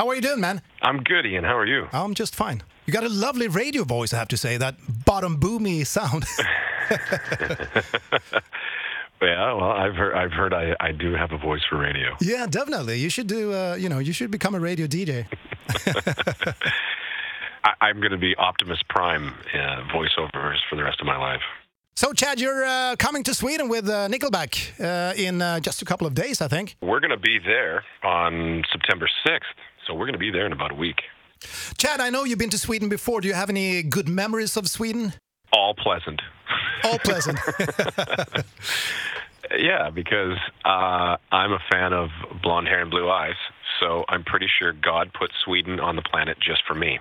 How are you doing, man? I'm good, Ian. How are you? I'm just fine. You got a lovely radio voice, I have to say. That bottom boomy sound. yeah, well, I've heard. I've heard. I, I do have a voice for radio. yeah, definitely. You should do. Uh, you know, you should become a radio DJ. I, I'm going to be Optimus Prime uh, voiceovers for the rest of my life. So, Chad, you're uh, coming to Sweden with uh, Nickelback uh, in uh, just a couple of days, I think. We're going to be there on September 6th, so we're going to be there in about a week. Chad, I know you've been to Sweden before. Do you have any good memories of Sweden? All pleasant. All pleasant. Yeah, because uh, I'm a fan of blonde hair and blue eyes, so I'm pretty sure God put Sweden on the planet just for me.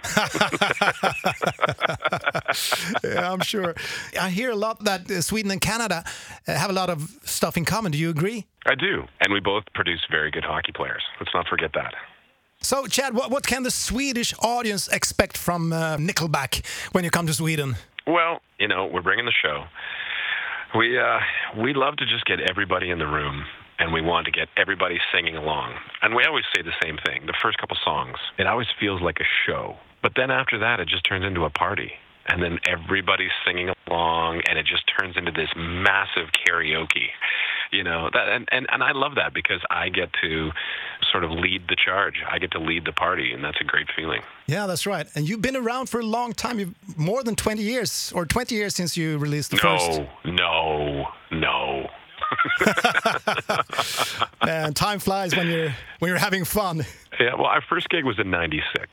yeah, I'm sure. I hear a lot that uh, Sweden and Canada uh, have a lot of stuff in common. Do you agree? I do, and we both produce very good hockey players. Let's not forget that. So, Chad, what, what can the Swedish audience expect from uh, Nickelback when you come to Sweden? Well, you know, we're bringing the show. We uh, we love to just get everybody in the room, and we want to get everybody singing along. And we always say the same thing: the first couple songs, it always feels like a show, but then after that, it just turns into a party. And then everybody's singing along, and it just turns into this massive karaoke, you know. That and, and and I love that because I get to sort of lead the charge. I get to lead the party, and that's a great feeling. Yeah, that's right. And you've been around for a long time. You've more than 20 years, or 20 years since you released the first. No, no, no. Man, time flies when you're when you're having fun. Yeah, well, our first gig was in '96,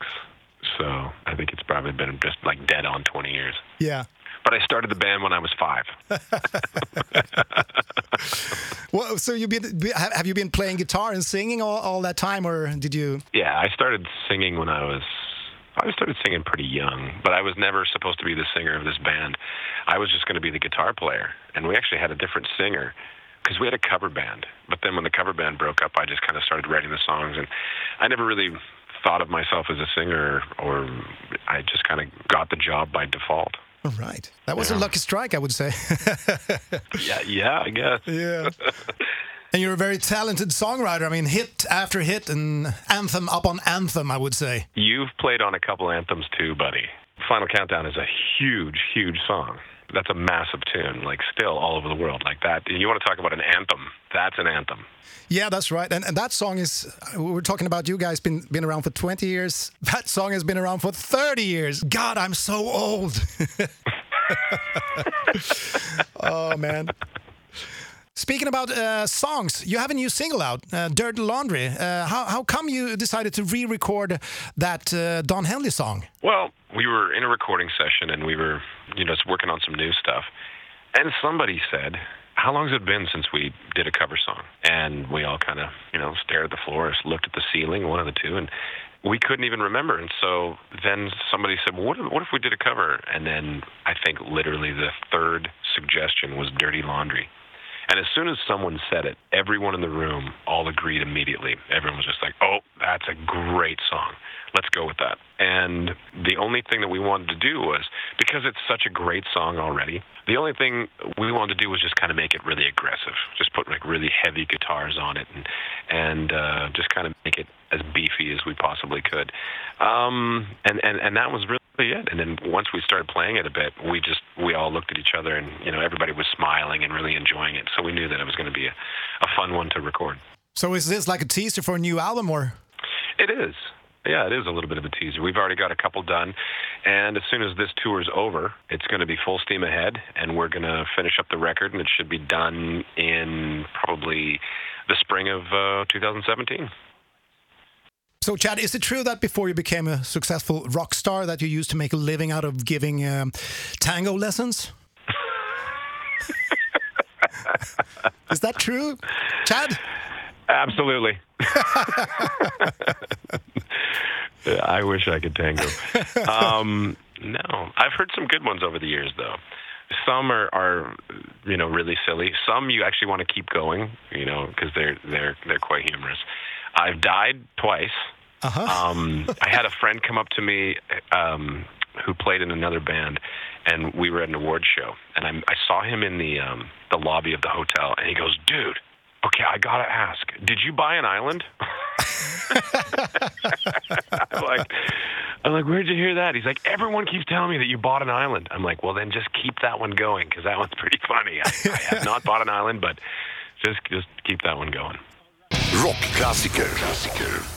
so I think it's probably been just like dead on 20 years. Yeah. But I started the band when I was five. Well, so you've been have you been playing guitar and singing all, all that time, or did you? Yeah, I started singing when I was. I started singing pretty young, but I was never supposed to be the singer of this band. I was just going to be the guitar player, and we actually had a different singer because we had a cover band. But then when the cover band broke up, I just kind of started writing the songs, and I never really thought of myself as a singer, or I just kind of got the job by default. All right, that was a lucky strike, I would say. Yeah, yeah, I guess. yeah. And you're a very talented songwriter. I mean, hit after hit and anthem up on anthem, I would say. You've played on a couple anthems too, buddy. Final Countdown is a huge, huge song. That's a massive tune, like still all over the world, like that. You want to talk about an anthem? That's an anthem. Yeah, that's right. And, and that song is, uh, we're talking about you guys been been around for 20 years. That song has been around for 30 years. God, I'm so old. oh, man. Speaking about uh, songs, you have a new single out, uh, Dirty Laundry. Uh, how, how come you decided to re record that uh, Don Henley song? Well, we were in a recording session and we were, you know, working on some new stuff. And somebody said, How long has it been since we did a cover song? And we all kind of, you know, stared at the floor, looked at the ceiling, one of the two, and we couldn't even remember. And so then somebody said, well, what, if, what if we did a cover? And then I think literally the third suggestion was Dirty Laundry. And as soon as someone said it, everyone in the room all agreed immediately. Everyone was just like, oh, that's a great song. Let's go with that. And the only thing that we wanted to do was, because it's such a great song already, the only thing we wanted to do was just kind of make it really aggressive. Just put like really heavy guitars on it and, and uh, just kind of make it as beefy as we possibly could. Um, and, and, and that was really it. And then once we started playing it a bit, we just, we all looked at each other and, you know, everybody was smiling and really enjoying it. So we knew that it was going to be a, a fun one to record. So is this like a teaser for a new album or? It is. Yeah, it is a little bit of a teaser. We've already got a couple done, and as soon as this tour is over, it's going to be full steam ahead, and we're going to finish up the record, and it should be done in probably the spring of uh, 2017. So, Chad, is it true that before you became a successful rock star, that you used to make a living out of giving um, tango lessons? is that true, Chad? Absolutely. I wish I could tango. Um, no, I've heard some good ones over the years, though. Some are, are, you know, really silly. Some you actually want to keep going, you know, because they're they're they're quite humorous. I've died twice. Uh-huh. Um, I had a friend come up to me um, who played in another band, and we were at an award show, and I, I saw him in the um, the lobby of the hotel, and he goes, "Dude, okay, I gotta ask, did you buy an island?" I'm like, where'd you hear that? He's like, everyone keeps telling me that you bought an island. I'm like, well, then just keep that one going because that one's pretty funny. I, I have not bought an island, but just just keep that one going. Rockklassiker. Klassiker.